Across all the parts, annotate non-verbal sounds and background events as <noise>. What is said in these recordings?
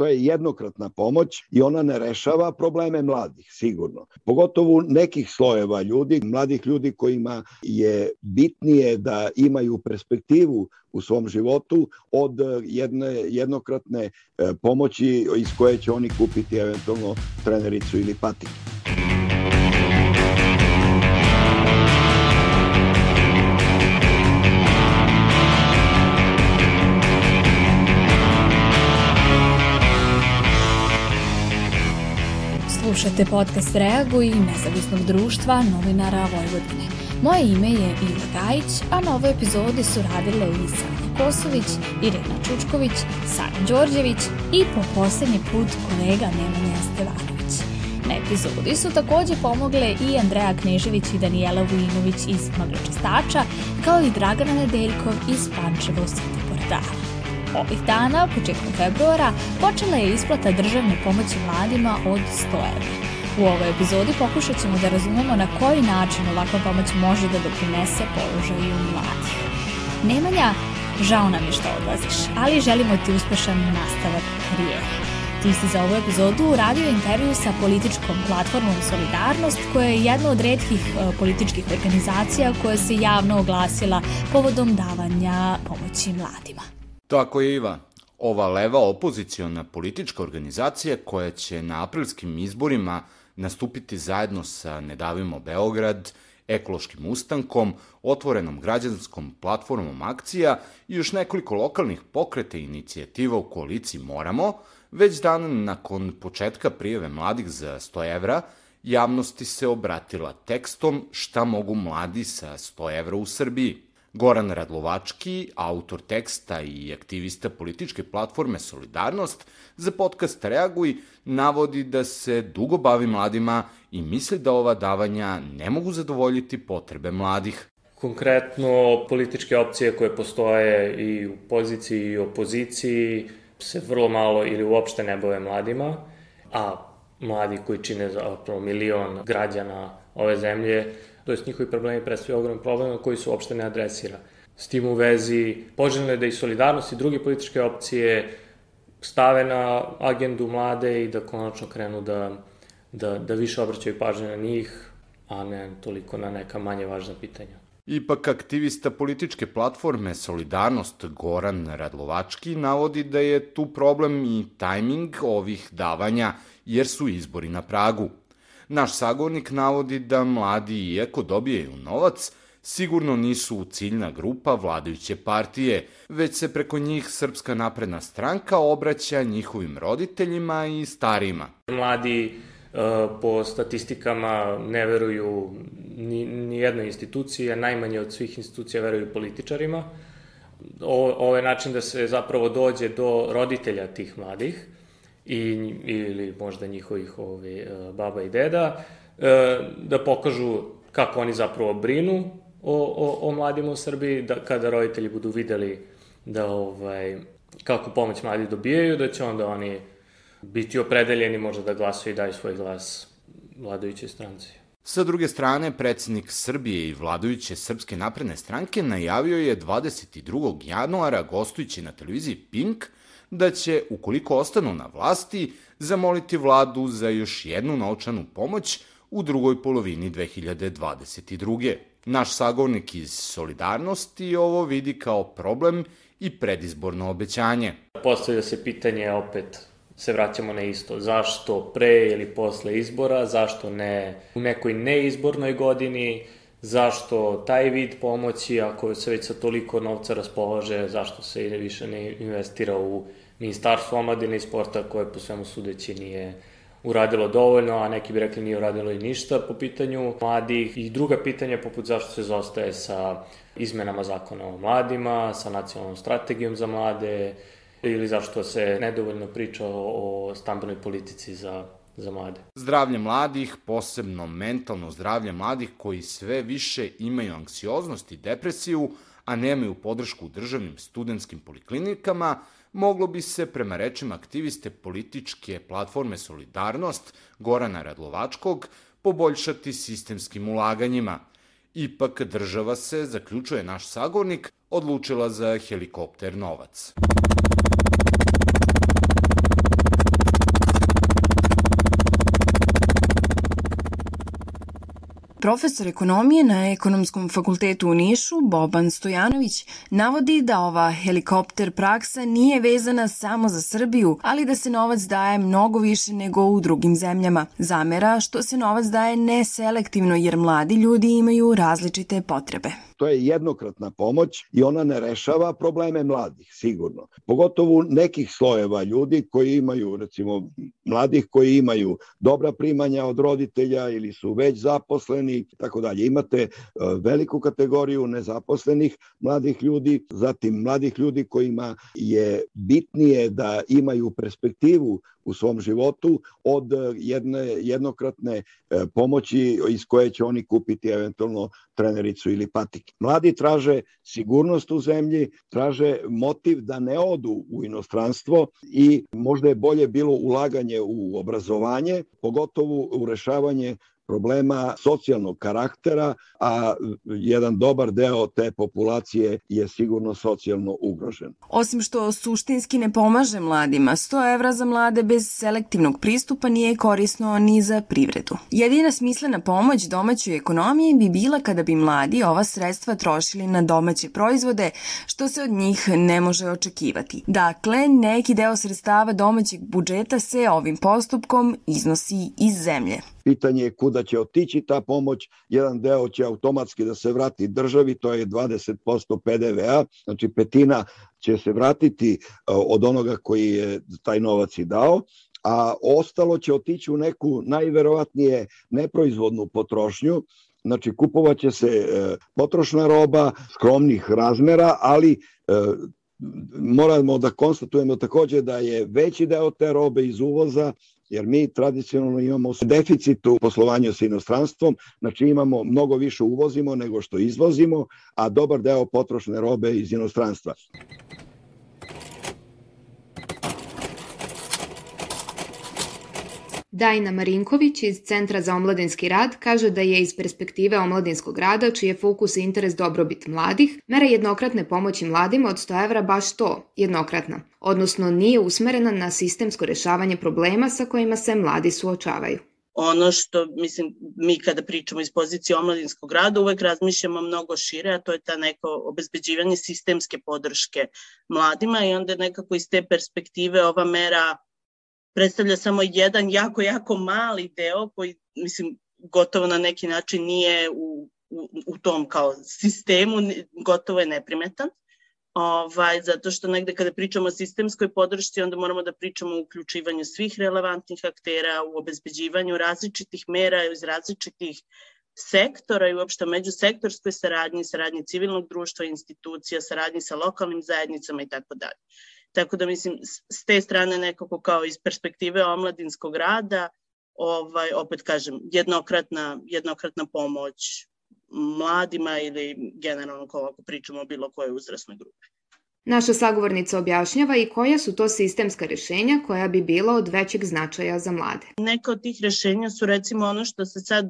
to je jednokratna pomoć i ona ne rešava probleme mladih, sigurno. Pogotovo nekih slojeva ljudi, mladih ljudi kojima je bitnije da imaju perspektivu u svom životu od jedne jednokratne e, pomoći iz koje će oni kupiti eventualno trenericu ili patike. Slušate podcast Reaguj nezavisnog društva novinara Vojvodine. Moje ime je Iva Gajić, a na ovoj epizodi su radile i Sanja Kosović, Irena Čučković, Sanja Đorđević i po poslednji put kolega Nemanja Stevanović. Na epizodi su takođe pomogle i Andreja Knežević i Danijela Vujinović iz Magločestača, kao i Dragana Nedeljkov iz Pančevo City portala. Ovih dana, početkom februara, počela je isplata državne pomoći mladima od 100 evra. U ovoj epizodi pokušat ćemo da razumemo na koji način ovakva pomoć može da doprinese položaju mladih. Nemanja, žao nam je što odlaziš, ali želimo ti uspešan nastavak karijere. Ti si za ovu epizodu uradio intervju sa političkom platformom Solidarnost, koja je jedna od redkih e, političkih organizacija koja se javno oglasila povodom davanja pomoći mladima. Tako je Iva. Ova leva opoziciona politička organizacija koja će na aprilskim izborima nastupiti zajedno sa Nedavimo Beograd, ekološkim ustankom, otvorenom građanskom platformom akcija i još nekoliko lokalnih pokreta i inicijativa u koaliciji Moramo, već dan nakon početka prijeve mladih za 100 evra, javnosti se obratila tekstom šta mogu mladi sa 100 evra u Srbiji. Goran Radlovački, autor teksta i aktivista političke platforme Solidarnost, za podcast Reaguj navodi da se dugo bavi mladima i misli da ova davanja ne mogu zadovoljiti potrebe mladih. Konkretno, političke opcije koje postoje i u poziciji i opoziciji se vrlo malo ili uopšte ne bave mladima, a mladi koji čine zapravo milion građana ove zemlje to jest njihovi problemi predstavljaju ogromne probleme koji su uopšte ne adresira. S tim u vezi, poželjno je da i solidarnost i druge političke opcije stave na agendu mlade i da konačno krenu da, da, da više obraćaju pažnje na njih, a ne toliko na neka manje važna pitanja. Ipak aktivista političke platforme Solidarnost Goran Radlovački navodi da je tu problem i tajming ovih davanja jer su izbori na Pragu. Naš sagovornik navodi da mladi, iako dobijaju novac, sigurno nisu ciljna grupa vladajuće partije, već se preko njih Srpska napredna stranka obraća njihovim roditeljima i starima. Mladi e, po statistikama ne veruju ni, ni jednoj instituciji, a najmanje od svih institucija veruju političarima. O, ovo je način da se zapravo dođe do roditelja tih mladih i, ili možda njihovih ovi, e, baba i deda, e, da pokažu kako oni zapravo brinu o, o, o mladima u Srbiji, da kada roditelji budu videli da ovaj, kako pomoć mladi dobijaju, da će onda oni biti opredeljeni možda da glasaju i daju svoj glas vladajućoj stranci. Sa druge strane, predsednik Srbije i vladajuće Srpske napredne stranke najavio je 22. januara gostujući na televiziji Pink – da će, ukoliko ostanu na vlasti, zamoliti vladu za još jednu naučanu pomoć u drugoj polovini 2022. Naš sagovnik iz Solidarnosti ovo vidi kao problem i predizborno obećanje. Postavlja se pitanje opet se vraćamo na isto. Zašto pre ili posle izbora, zašto ne u nekoj neizbornoj godini, zašto taj vid pomoći, ako se već sa toliko novca raspolaže, zašto se više ne investira u ministarstvo omladine i sporta koje po svemu sudeći nije uradilo dovoljno, a neki bi rekli nije uradilo i ništa po pitanju mladih. I druga pitanja poput zašto se zostaje sa izmenama zakona o mladima, sa nacionalnom strategijom za mlade, ili zašto se nedovoljno priča o stambenoj politici za za mlade. Zdravlje mladih, posebno mentalno zdravlje mladih koji sve više imaju anksioznost i depresiju, a nemaju podršku u državnim studentskim poliklinikama, moglo bi se, prema rečima aktiviste političke platforme Solidarnost Gorana Radlovačkog, poboljšati sistemskim ulaganjima. Ipak država se, zaključuje naš sagornik, odlučila za helikopter novac. Profesor ekonomije na Ekonomskom fakultetu u Nišu, Boban Stojanović, navodi da ova helikopter praksa nije vezana samo za Srbiju, ali da se novac daje mnogo više nego u drugim zemljama. Zamera što se novac daje neselektivno jer mladi ljudi imaju različite potrebe. To je jednokratna pomoć i ona ne rešava probleme mladih, sigurno. Pogotovo nekih slojeva ljudi koji imaju, recimo, mladih koji imaju dobra primanja od roditelja ili su već zaposleni, tako dalje. Imate e, veliku kategoriju nezaposlenih mladih ljudi, zatim mladih ljudi kojima je bitnije da imaju perspektivu u svom životu od jedne jednokratne e, pomoći iz koje će oni kupiti eventualno trenericu ili patik. Mladi traže sigurnost u zemlji, traže motiv da ne odu u inostranstvo i možda je bolje bilo ulaganje u obrazovanje, pogotovo u rešavanje problema socijalnog karaktera, a jedan dobar deo te populacije je sigurno socijalno ugrožen. Osim što suštinski ne pomaže mladima, 100 evra za mlade bez selektivnog pristupa nije korisno ni za privredu. Jedina smislena pomoć domaćoj ekonomiji bi bila kada bi mladi ova sredstva trošili na domaće proizvode, što se od njih ne može očekivati. Dakle, neki deo sredstava domaćeg budžeta se ovim postupkom iznosi iz zemlje. Pitanje je kuda će otići ta pomoć. Jedan deo će automatski da se vrati državi, to je 20% PDV-a, znači petina će se vratiti e, od onoga koji je taj novac i dao, a ostalo će otići u neku najverovatnije neproizvodnu potrošnju, Znači, kupovaće se e, potrošna roba skromnih razmera, ali e, moramo da konstatujemo takođe da je veći deo te robe iz uvoza jer mi tradicionalno imamo deficit u poslovanju sa inostranstvom, znači imamo mnogo više uvozimo nego što izvozimo, a dobar deo potrošne robe iz inostranstva. Dajna Marinković iz Centra za omladinski rad kaže da je iz perspektive omladinskog rada, čiji je fokus i interes dobrobit mladih, mera jednokratne pomoći mladima od 100 evra baš to, jednokratna, odnosno nije usmerena na sistemsko rešavanje problema sa kojima se mladi suočavaju. Ono što, mislim, mi kada pričamo iz pozicije omladinskog rada uvek razmišljamo mnogo šire, a to je ta neko obezbeđivanje sistemske podrške mladima i onda nekako iz te perspektive ova mera predstavlja samo jedan jako, jako mali deo koji, mislim, gotovo na neki način nije u, u, u tom kao sistemu, gotovo je neprimetan. Ovaj, zato što negde kada pričamo o sistemskoj podršci, onda moramo da pričamo o uključivanju svih relevantnih aktera, u obezbeđivanju različitih mera iz različitih sektora i uopšte međusektorskoj saradnji, saradnji civilnog društva, institucija, saradnji sa lokalnim zajednicama i tako dalje. Tako da mislim, s te strane nekako kao iz perspektive omladinskog rada, ovaj, opet kažem, jednokratna, jednokratna pomoć mladima ili generalno ako pričamo o bilo kojoj uzrasnoj grupi. Naša sagovornica objašnjava i koja su to sistemska rešenja koja bi bila od većeg značaja za mlade. Neka od tih rešenja su recimo ono što se sad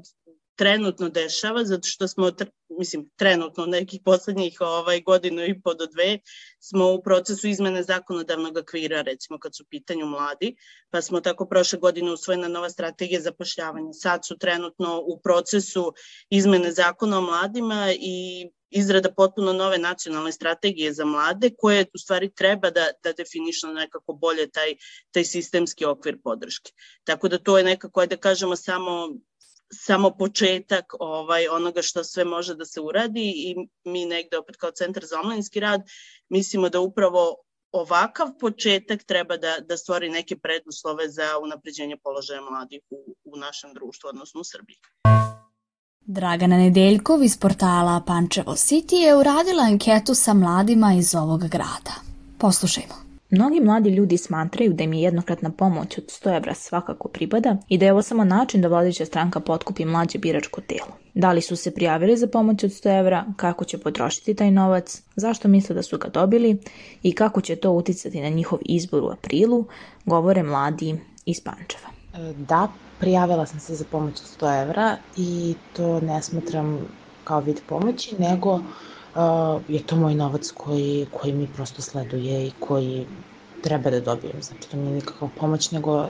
trenutno dešava, zato što smo, mislim, trenutno nekih poslednjih ovaj, godinu i po do dve, smo u procesu izmene zakonodavnog akvira, recimo kad su pitanju mladi, pa smo tako prošle godine usvojena nova strategija zapošljavanja. Sad su trenutno u procesu izmene zakona o mladima i izrada potpuno nove nacionalne strategije za mlade koje u stvari treba da, da definišu nekako bolje taj, taj sistemski okvir podrške. Tako da to je nekako, da kažemo, samo samo početak ovaj onoga što sve može da se uradi i mi negde opet kao centar za omladinski rad mislimo da upravo ovakav početak treba da, da stvori neke preduslove za unapređenje položaja mladih u, u našem društvu, odnosno u Srbiji. Dragana Nedeljkov iz portala Pančevo City je uradila anketu sa mladima iz ovog grada. Poslušajmo. Mnogi mladi ljudi smatraju da im je jednokratna pomoć od 100 evra svakako pripada i da je ovo samo način da vladića stranka potkupi mlađe biračko telo. Da li su se prijavili za pomoć od 100 evra, kako će potrošiti taj novac, zašto misle da su ga dobili i kako će to uticati na njihov izbor u aprilu, govore mladi iz Pančeva. Da, prijavila sam se za pomoć od 100 evra i to ne smatram kao vid pomoći, nego uh, je to moj novac koji, koji mi prosto sleduje i koji treba da dobijem. Znači, to nije nikakva pomoć, nego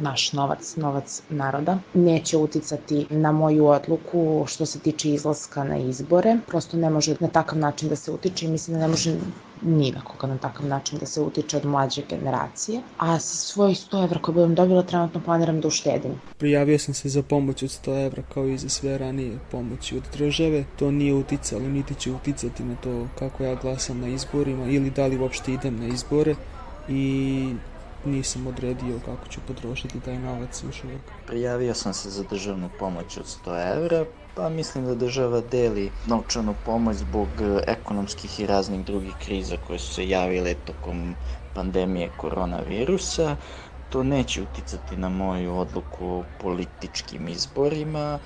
naš novac, novac naroda. Neće uticati na moju odluku što se tiče izlaska na izbore. Prosto ne može na takav način da se utiče i mislim da ne može ni na koga na takav način da se utiče od mlađe generacije. A sa svojih 100 evra koje budem dobila trenutno planiram da uštedim. Prijavio sam se za pomoć od 100 evra kao i za sve ranije pomoći od države. To nije uticalo, niti će uticati na to kako ja glasam na izborima ili da li uopšte idem na izbore i nisam odredio kako ću potrošiti taj novac još uvek. Prijavio sam se za državnu pomoć od 100 evra, pa mislim da država deli novčanu pomoć zbog e, ekonomskih i raznih drugih kriza koje su se javile tokom pandemije koronavirusa. To neće uticati na moju odluku o političkim izborima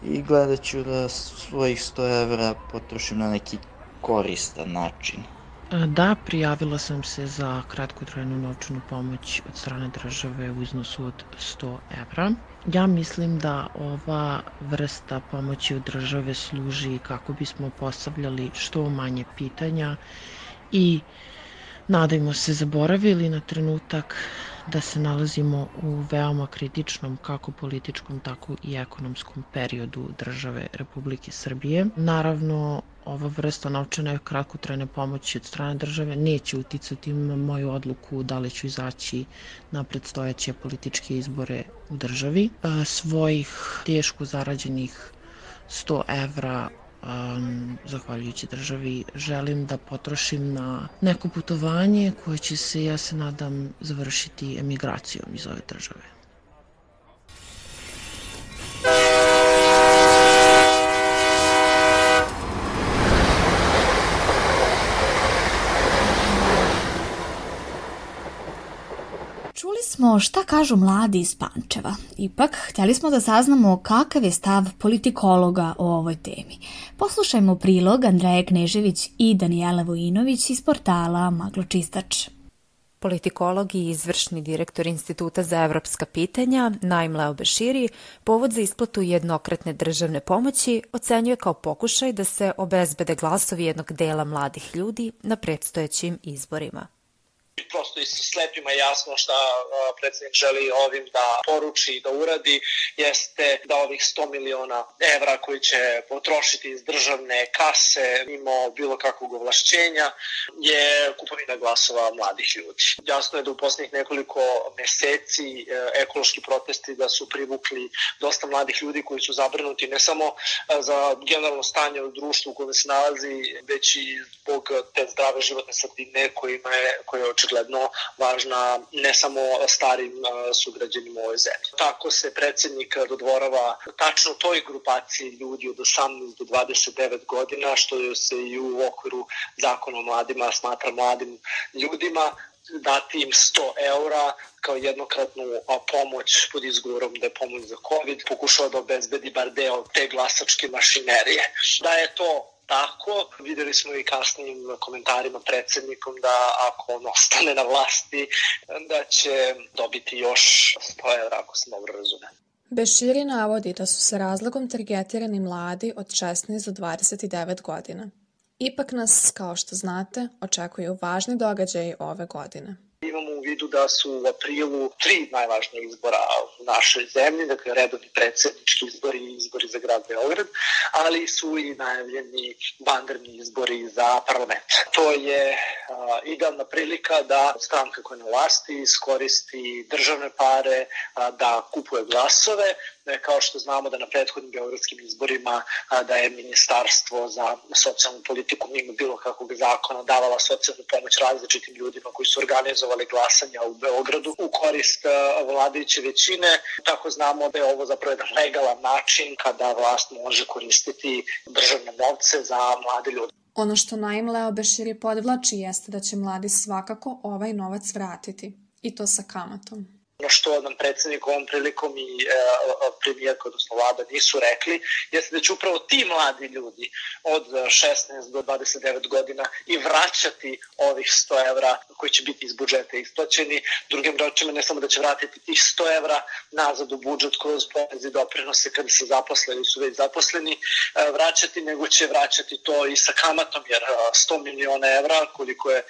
i gledat ću da svojih 100 evra potrošim na neki koristan način. Da, prijavila sam se za kratkotrajnu novčanu pomoć od strane države u iznosu od 100 evra. Ja mislim da ova vrsta pomoći od države služi kako bismo postavljali što manje pitanja i nadajmo se zaboravili na trenutak da se nalazimo u veoma kritičnom kako političkom tako i ekonomskom periodu države Republike Srbije. Naravno, ova vrsta novčane kratkotrajne pomoći od strane države neće uticati na moju odluku da li ću izaći na predstojeće političke izbore u državi. E, svojih teško zarađenih 100 evra um, zahvaljujući državi, želim da potrošim na neko putovanje koje će se, ja se nadam, završiti emigracijom iz ove države. Smo šta kažu mladi iz Pančeva. Ipak, htjeli smo da saznamo kakav je stav politikologa o ovoj temi. Poslušajmo prilog Andreje Knežević i Danijela Vojinović iz portala Magločistač. Politikolog i izvršni direktor Instituta za evropska pitanja, Naim Leo Beširi, povod za isplatu jednokratne državne pomoći ocenjuje kao pokušaj da se obezbede glasovi jednog dela mladih ljudi na predstojećim izborima prosto i sa slepima jasno šta predsednik želi ovim da poruči i da uradi, jeste da ovih 100 miliona evra koji će potrošiti iz državne kase mimo bilo kakvog ovlašćenja je kupovina glasova mladih ljudi. Jasno je da u poslednjih nekoliko meseci e, ekološki protesti da su privukli dosta mladih ljudi koji su zabrinuti ne samo e, za generalno stanje u društvu u kojem se nalazi, već i zbog te zdrave životne sredine kojima je, koje je očigledno važna ne samo starim sugrađanima u ovoj zemlji. Tako se predsednik dodvorava tačno toj grupaciji ljudi od 18 do 29 godina, što se i u okviru zakona o mladima smatra mladim ljudima, dati im 100 eura kao jednokratnu pomoć pod izgovorom da je pomoć za COVID, pokušao da obezbedi bar deo te glasačke mašinerije. Da je to tako. Videli smo i kasnijim komentarima predsednikom da ako on ostane na vlasti, da će dobiti još 100 evra, ako se dobro razume. Beširi navodi da su se razlogom targetirani mladi od 16 do 29 godina. Ipak nas, kao što znate, očekuju važni događaji ove godine. Imamo u vidu da su u aprilu tri najvažnije izbora u našoj zemlji, dakle redovni predsednički izbori i izbori za grad Beograd, ali su i najavljeni vanredni izbori za parlament. To je a, idealna prilika da stranka koja na vlasti iskoristi državne pare a, da kupuje glasove, kao što znamo da na prethodnim beogradskim izborima da je Ministarstvo za socijalnu politiku mimo bilo kakvog zakona davala socijalnu pomoć različitim ljudima koji su organizovali glasanja u Beogradu u korist vladajuće većine. Tako znamo da je ovo zapravo jedan legalan način kada vlast može koristiti državne novce za mlade ljude. Ono što Naim Leo Beširi podvlači jeste da će mladi svakako ovaj novac vratiti i to sa kamatom. Ono što nam predsednik ovom prilikom i e, premijerka, odnosno vlada, nisu rekli, jeste da će upravo ti mladi ljudi od 16 do 29 godina i vraćati ovih 100 evra koji će biti iz budžeta isplaćeni. Drugim rečima, ne samo da će vratiti tih 100 evra nazad u budžet kroz porez doprinose kada se zaposle ili su već zaposleni, e, vraćati, nego će vraćati to i sa kamatom, jer 100 miliona evra, koliko je e,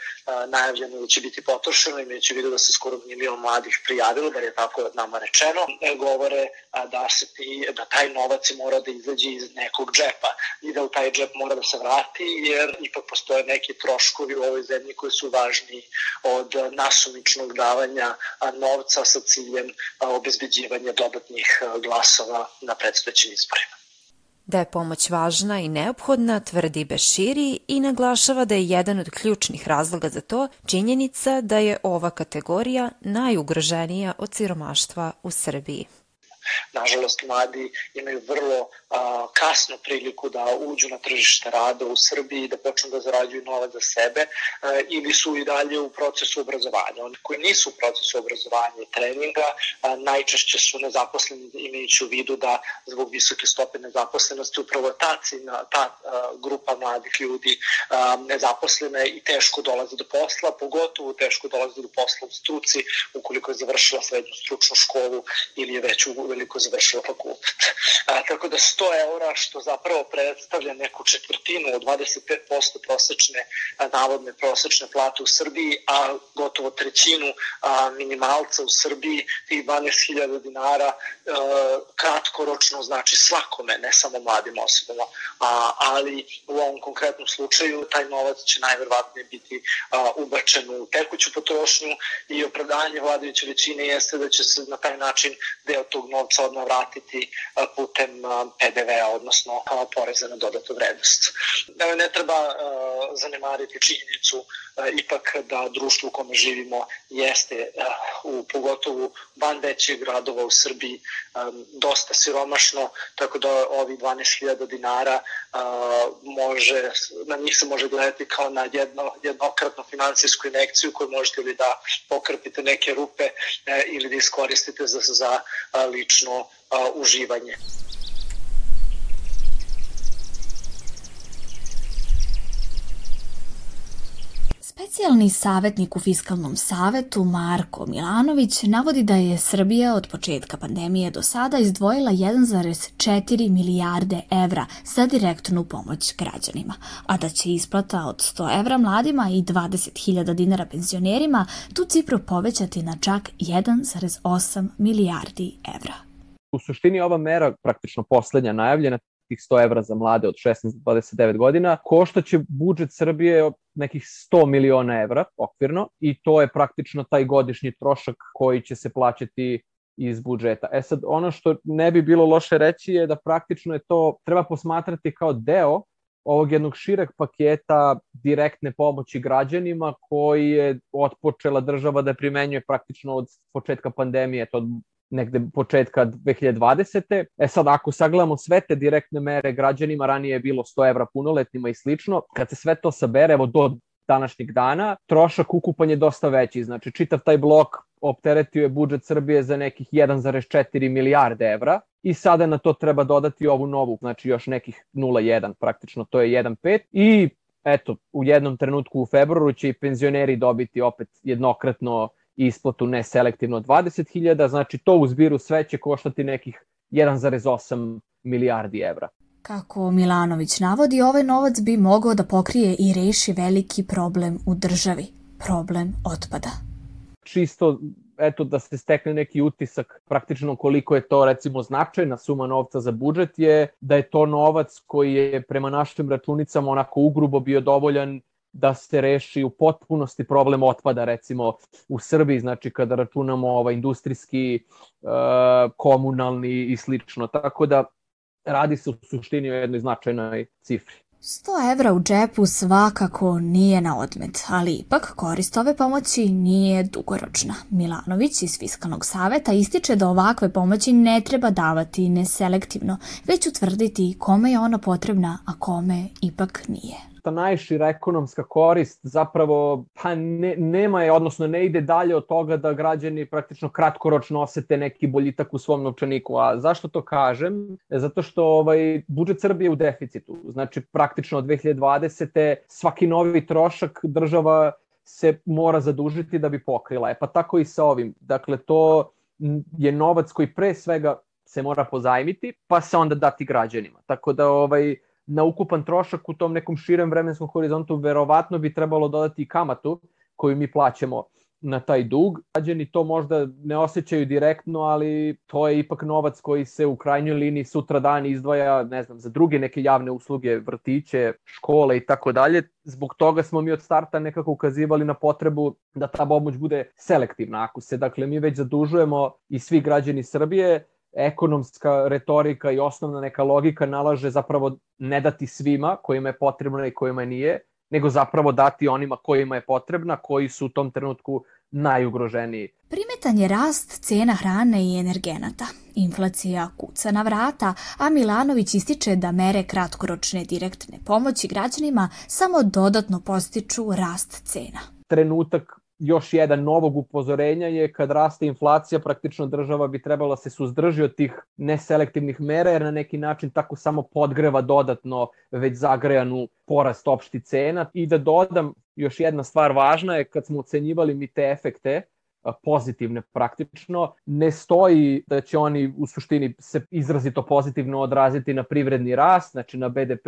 najavljeno da će biti potrošeno, imajući vidu da se skoro milion mladih prijavili pravilu, bar je tako nama rečeno, govore da, se ti, da taj novac mora da izađe iz nekog džepa i da u taj džep mora da se vrati, jer ipak postoje neki troškovi u ovoj zemlji koji su važniji od nasumičnog davanja novca sa ciljem obezbeđivanja dodatnih glasova na predstojećim izborima. Da je pomoć važna i neophodna, tvrdi Beširi i naglašava da je jedan od ključnih razloga za to činjenica da je ova kategorija najugroženija od siromaštva u Srbiji. Nažalost, mladi imaju vrlo a, kasnu priliku da uđu na tržište rada u Srbiji, da počnu da zarađuju novac za sebe a, ili su i dalje u procesu obrazovanja. Oni koji nisu u procesu obrazovanja i treninga a, najčešće su nezaposleni imajući u vidu da zbog visoke stope nezaposlenosti upravo ta, cina, ta a, grupa mladih ljudi a, nezaposlena i teško dolazi do posla, pogotovo teško dolazi do posla u struci ukoliko je završila srednju stručnu školu ili je već uveliko završila fakultet. <laughs> A, tako da 100 eura, što zapravo predstavlja neku četvrtinu od 25% prosečne, navodne prosečne plate u Srbiji, a gotovo trećinu a, minimalca u Srbiji, tih 12.000 dinara a, kratkoročno znači svakome, ne samo mladim osobama, a, ali u ovom konkretnom slučaju taj novac će najverovatnije biti a, ubačen u tekuću potrošnju i opravdanje vladajuće većine jeste da će se na taj način deo tog novca odmah vratiti putem PDV-a, odnosno poreza na dodatu vrednost. Ne treba zanemariti činjenicu ipak da društvo u kome živimo jeste u pogotovu van većih gradova u Srbiji dosta siromašno, tako da ovi 12.000 dinara može, na njih se može gledati kao na jedno, jednokratnu finansijsku inekciju koju možete ili da pokrpite neke rupe e, ili da iskoristite za, za lično uživanje. Specijalni savjetnik u Fiskalnom savetu Marko Milanović navodi da je Srbija od početka pandemije do sada izdvojila 1,4 milijarde evra za direktnu pomoć građanima, a da će isplata od 100 evra mladima i 20.000 dinara penzionerima tu cifru povećati na čak 1,8 milijardi evra. U suštini ova mera, praktično poslednja najavljena, tih 100 evra za mlade od 16 do 29 godina, košta će budžet Srbije nekih 100 miliona evra okvirno i to je praktično taj godišnji trošak koji će se plaćati iz budžeta. E sad, ono što ne bi bilo loše reći je da praktično je to, treba posmatrati kao deo ovog jednog šireg paketa direktne pomoći građanima koji je otpočela država da primenjuje praktično od početka pandemije, to od negde početka 2020. E sad, ako sagledamo sve te direktne mere građanima, ranije je bilo 100 evra punoletnima i slično, kad se sve to sabere, evo do današnjeg dana, trošak ukupan je dosta veći. Znači, čitav taj blok opteretio je budžet Srbije za nekih 1,4 milijarde evra i sada na to treba dodati ovu novu, znači još nekih 0,1, praktično to je 1,5 i eto, u jednom trenutku u februaru će i penzioneri dobiti opet jednokratno isplatu neselektivno 20.000, znači to u zbiru sve će koštati nekih 1,8 milijardi evra. Kako Milanović navodi, ovaj novac bi mogao da pokrije i reši veliki problem u državi, problem otpada. Čisto eto da se stekne neki utisak praktično koliko je to recimo značajna suma novca za budžet je da je to novac koji je prema našim računicama onako ugrubo bio dovoljan da se reši u potpunosti problem otpada recimo u Srbiji, znači kada računamo ovaj industrijski, e, komunalni i slično. Tako da radi se u suštini o jednoj značajnoj cifri. 100 evra u džepu svakako nije na odmet, ali ipak korist ove pomoći nije dugoročna. Milanović iz Fiskalnog saveta ističe da ovakve pomoći ne treba davati neselektivno, već utvrditi kome je ona potrebna, a kome ipak nije ta najšira ekonomska korist zapravo pa ne, nema je, odnosno ne ide dalje od toga da građani praktično kratkoročno osete neki boljitak u svom novčaniku. A zašto to kažem? Zato što ovaj, budžet Srbije je u deficitu. Znači praktično od 2020. svaki novi trošak država se mora zadužiti da bi pokrila. E pa tako i sa ovim. Dakle, to je novac koji pre svega se mora pozajmiti, pa se onda dati građanima. Tako da ovaj na ukupan trošak u tom nekom širem vremenskom horizontu verovatno bi trebalo dodati i kamatu koju mi plaćamo na taj dug. Građani to možda ne osjećaju direktno, ali to je ipak novac koji se u krajnjoj liniji sutra dan izdvaja, ne znam, za druge neke javne usluge, vrtiće, škole i tako dalje. Zbog toga smo mi od starta nekako ukazivali na potrebu da ta pomoć bude selektivna. Ako se, dakle, mi već zadužujemo i svi građani Srbije, ekonomska retorika i osnovna neka logika nalaže zapravo ne dati svima kojima je potrebno i kojima nije, nego zapravo dati onima kojima je potrebna, koji su u tom trenutku najugroženiji. Primetan je rast cena hrane i energenata. Inflacija kuca na vrata, a Milanović ističe da mere kratkoročne direktne pomoći građanima samo dodatno postiču rast cena. Trenutak još jedan novog upozorenja je kad raste inflacija, praktično država bi trebala se suzdrži od tih neselektivnih mera, jer na neki način tako samo podgreva dodatno već zagrejanu porast opšti cena. I da dodam, još jedna stvar važna je kad smo ocenjivali mi te efekte, pozitivne praktično, ne stoji da će oni u suštini se izrazito pozitivno odraziti na privredni rast, znači na BDP,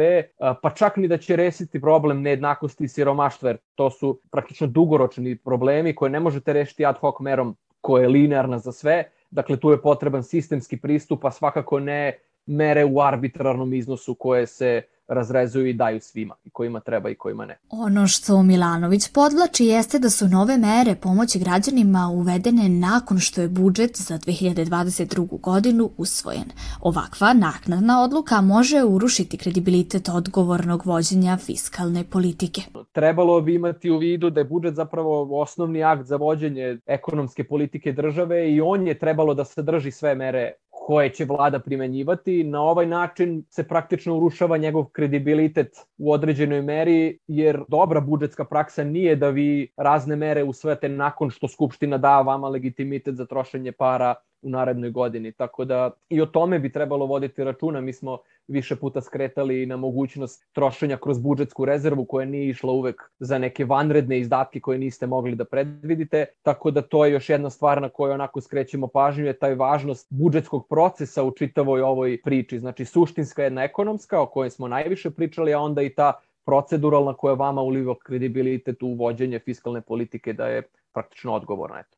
pa čak ni da će resiti problem nejednakosti i siromaštva, jer to su praktično dugoročni problemi koje ne možete rešiti ad hoc merom koja je linearna za sve, dakle tu je potreban sistemski pristup, a svakako ne mere u arbitrarnom iznosu koje se razrezuju i daju svima, i kojima treba i kojima ne. Ono što Milanović podvlači jeste da su nove mere pomoći građanima uvedene nakon što je budžet za 2022. godinu usvojen. Ovakva naknadna odluka može urušiti kredibilitet odgovornog vođenja fiskalne politike. Trebalo bi imati u vidu da je budžet zapravo osnovni akt za vođenje ekonomske politike države i on je trebalo da sadrži sve mere koje će vlada primenjivati. Na ovaj način se praktično urušava njegov kredibilitet u određenoj meri, jer dobra budžetska praksa nije da vi razne mere usvete nakon što Skupština da vama legitimitet za trošenje para u narednoj godini. Tako da i o tome bi trebalo voditi računa. Mi smo više puta skretali na mogućnost trošenja kroz budžetsku rezervu koja nije išla uvek za neke vanredne izdatke koje niste mogli da predvidite. Tako da to je još jedna stvar na kojoj onako skrećemo pažnju je taj važnost budžetskog procesa u čitavoj ovoj priči. Znači suštinska jedna ekonomska o kojoj smo najviše pričali, a onda i ta proceduralna koja vama uliva kredibilitet u vođenje fiskalne politike da je praktično odgovorna. Eto.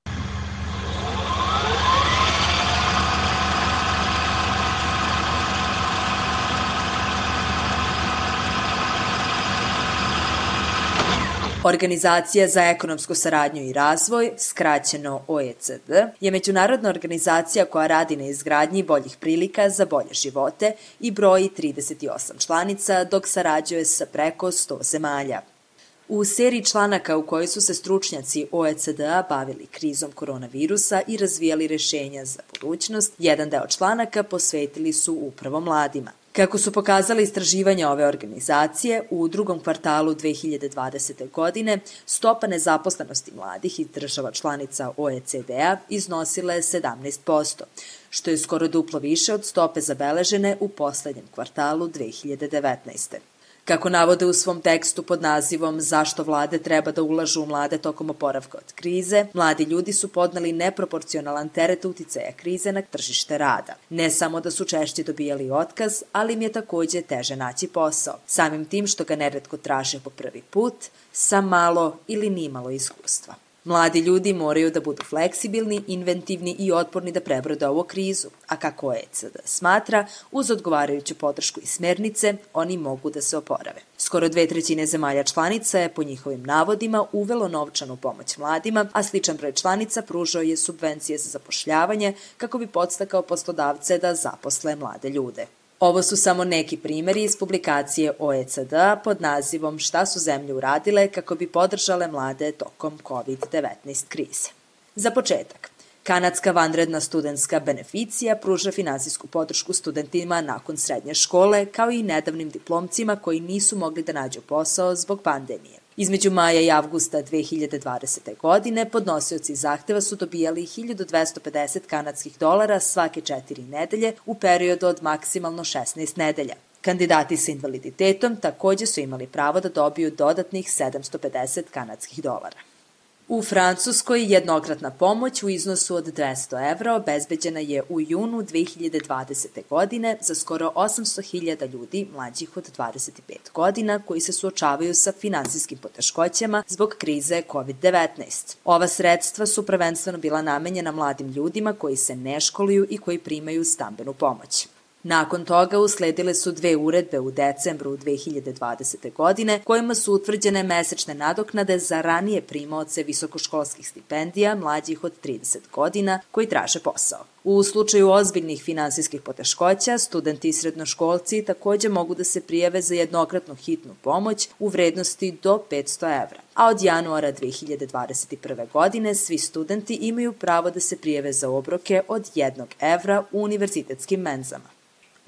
Organizacija za ekonomsku saradnju i razvoj, skraćeno OECD, je međunarodna organizacija koja radi na izgradnji boljih prilika za bolje živote i broji 38 članica, dok sarađuje sa preko 100 zemalja. U seriji članaka u kojoj su se stručnjaci OECD-a bavili krizom koronavirusa i razvijali rešenja za budućnost, jedan deo članaka posvetili su upravo mladima. Kako su pokazali istraživanja ove organizacije, u drugom kvartalu 2020. godine stopa nezaposlenosti mladih iz država članica OECD-a iznosila je 17%, što je skoro duplo više od stope zabeležene u poslednjem kvartalu 2019. Kako navode u svom tekstu pod nazivom Zašto vlade treba da ulažu u mlade tokom oporavka od krize, mladi ljudi su podnali neproporcionalan teret uticaja krize na tržište rada. Ne samo da su češće dobijali otkaz, ali im je takođe teže naći posao, samim tim što ga neretko traže po prvi put, sa malo ili nimalo iskustva. Mladi ljudi moraju da budu fleksibilni, inventivni i otporni da prebrode ovu krizu, a kako OECD smatra, uz odgovarajuću podršku i smernice, oni mogu da se oporave. Skoro dve trećine zemalja članica je, po njihovim navodima, uvelo novčanu pomoć mladima, a sličan broj članica pružao je subvencije za zapošljavanje kako bi podstakao poslodavce da zaposle mlade ljude. Ovo su samo neki primeri iz publikacije OECD pod nazivom Šta su zemlje uradile kako bi podržale mlade tokom COVID-19 krize. Za početak, Kanadska vanredna studentska beneficija pruža finansijsku podršku studentima nakon srednje škole, kao i nedavnim diplomcima koji nisu mogli da nađu posao zbog pandemije. Između maja i avgusta 2020. godine podnosioci zahteva su dobijali 1250 kanadskih dolara svake četiri nedelje u periodu od maksimalno 16 nedelja. Kandidati sa invaliditetom takođe su imali pravo da dobiju dodatnih 750 kanadskih dolara. U Francuskoj jednokratna pomoć u iznosu od 200 evra obezbeđena je u junu 2020. godine za skoro 800.000 ljudi mlađih od 25 godina koji se suočavaju sa finansijskim poteškoćama zbog krize COVID-19. Ova sredstva su prvenstveno bila namenjena mladim ljudima koji se ne školuju i koji primaju stambenu pomoć. Nakon toga usledile su dve uredbe u decembru 2020. godine kojima su utvrđene mesečne nadoknade za ranije primaoce visokoškolskih stipendija mlađih od 30 godina koji traže posao. U slučaju ozbiljnih finansijskih poteškoća, studenti i srednoškolci takođe mogu da se prijave za jednokratnu hitnu pomoć u vrednosti do 500 evra. A od januara 2021. godine svi studenti imaju pravo da se prijave za obroke od 1 evra u univerzitetskim menzama.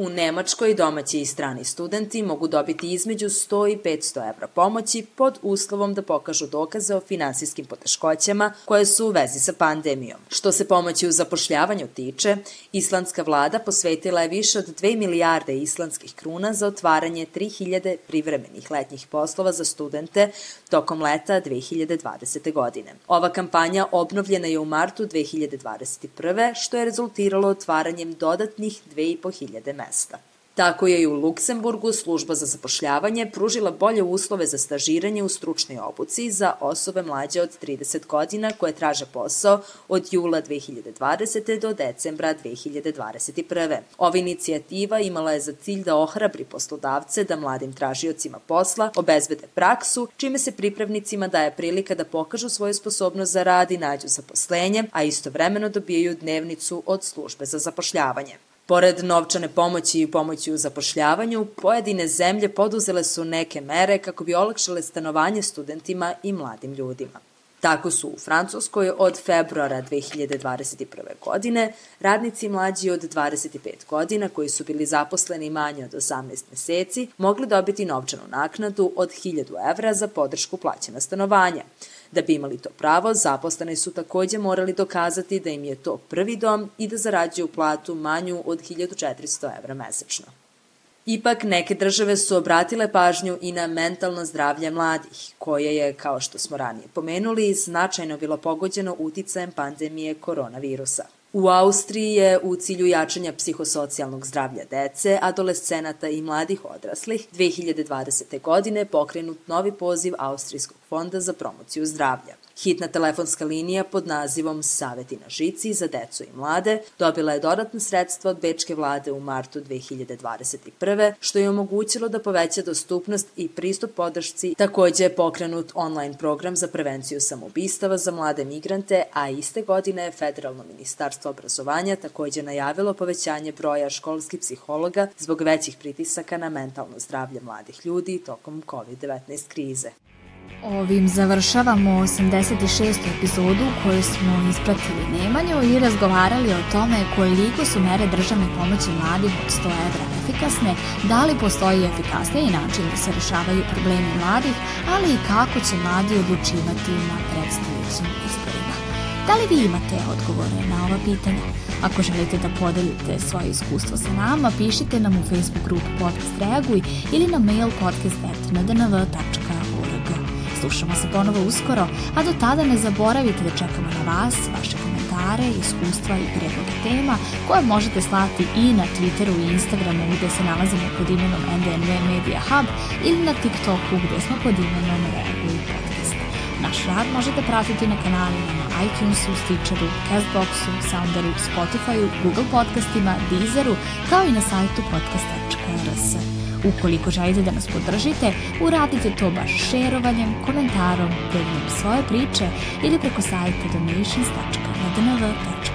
U Nemačkoj domaći i strani studenti mogu dobiti između 100 i 500 evra pomoći pod uslovom da pokažu dokaze o finansijskim poteškoćama koje su u vezi sa pandemijom. Što se pomoći u zapošljavanju tiče, islandska vlada posvetila je više od 2 milijarde islandskih kruna za otvaranje 3000 privremenih letnjih poslova za studente tokom leta 2020. godine. Ova kampanja obnovljena je u martu 2021. što je rezultiralo otvaranjem dodatnih 2500 mesta. Tako je i u Luksemburgu služba za zapošljavanje pružila bolje uslove za stažiranje u stručnoj obuci za osobe mlađe od 30 godina koje traže posao od jula 2020. do decembra 2021. Ova inicijativa imala je za cilj da ohrabri poslodavce da mladim tražiocima posla obezbede praksu, čime se pripravnicima daje prilika da pokažu svoju sposobnost za rad i nađu zaposlenje, a istovremeno dobijaju dnevnicu od službe za zapošljavanje. Pored novčane pomoći i pomoći u zapošljavanju, pojedine zemlje poduzele su neke mere kako bi olakšale stanovanje studentima i mladim ljudima. Tako su u Francuskoj od februara 2021. godine radnici mlađi od 25 godina koji su bili zaposleni manje od 18 meseci mogli dobiti novčanu naknadu od 1000 evra za podršku plaćena stanovanja, Da bi imali to pravo, zaposleni su takođe morali dokazati da im je to prvi dom i da zarađuju platu manju od 1400 evra mesečno. Ipak, neke države su obratile pažnju i na mentalno zdravlje mladih, koje je, kao što smo ranije pomenuli, značajno bilo pogođeno uticajem pandemije koronavirusa. U Austriji je u cilju jačanja psihosocijalnog zdravlja dece, adolescenata i mladih odraslih 2020. godine pokrenut novi poziv Austrijskog fonda za promociju zdravlja. Hitna telefonska linija pod nazivom Saveti na žici za decu i mlade dobila je dodatne sredstva od Bečke vlade u martu 2021. što je omogućilo da poveća dostupnost i pristup podršci. Takođe je pokrenut online program za prevenciju samobistava za mlade migrante, a iste godine je Federalno ministarstvo obrazovanja takođe najavilo povećanje broja školskih psihologa zbog većih pritisaka na mentalno zdravlje mladih ljudi tokom COVID-19 krize. Ovim završavamo 86. epizodu koju smo ispratili Nemanju i razgovarali o tome koliko su mere državne pomoći mladih od 100 evra efikasne, da li postoji efikasniji način da se rešavaju problemi mladih, ali i kako će mladi odlučivati na predstavljećim izborima. Da li vi imate odgovore na ova pitanja? Ako želite da podelite svoje iskustvo sa nama, pišite nam u Facebook grupu Podcast Reaguj ili na mail podcast.ndnv.com Slušamo se ponovo uskoro, a do tada ne zaboravite da čekamo na vas, vaše komentare, iskustva i predloge tema koje možete slati i na Twitteru i Instagramu gde se nalazimo pod imenom NDNV Media Hub ili na TikToku gde smo pod imenom Reaguj Podcast. Naš rad možete pratiti na kanalima na iTunesu, Stitcheru, Castboxu, Sounderu, Spotifyu, Google podcastima, Deezeru, kao i na sajtu podcast.rs. Ukoliko želite da nas podržite, uradite to baš šerovanjem, komentarom, deljenjem svoje priče ili preko sajta donations.ndnv.com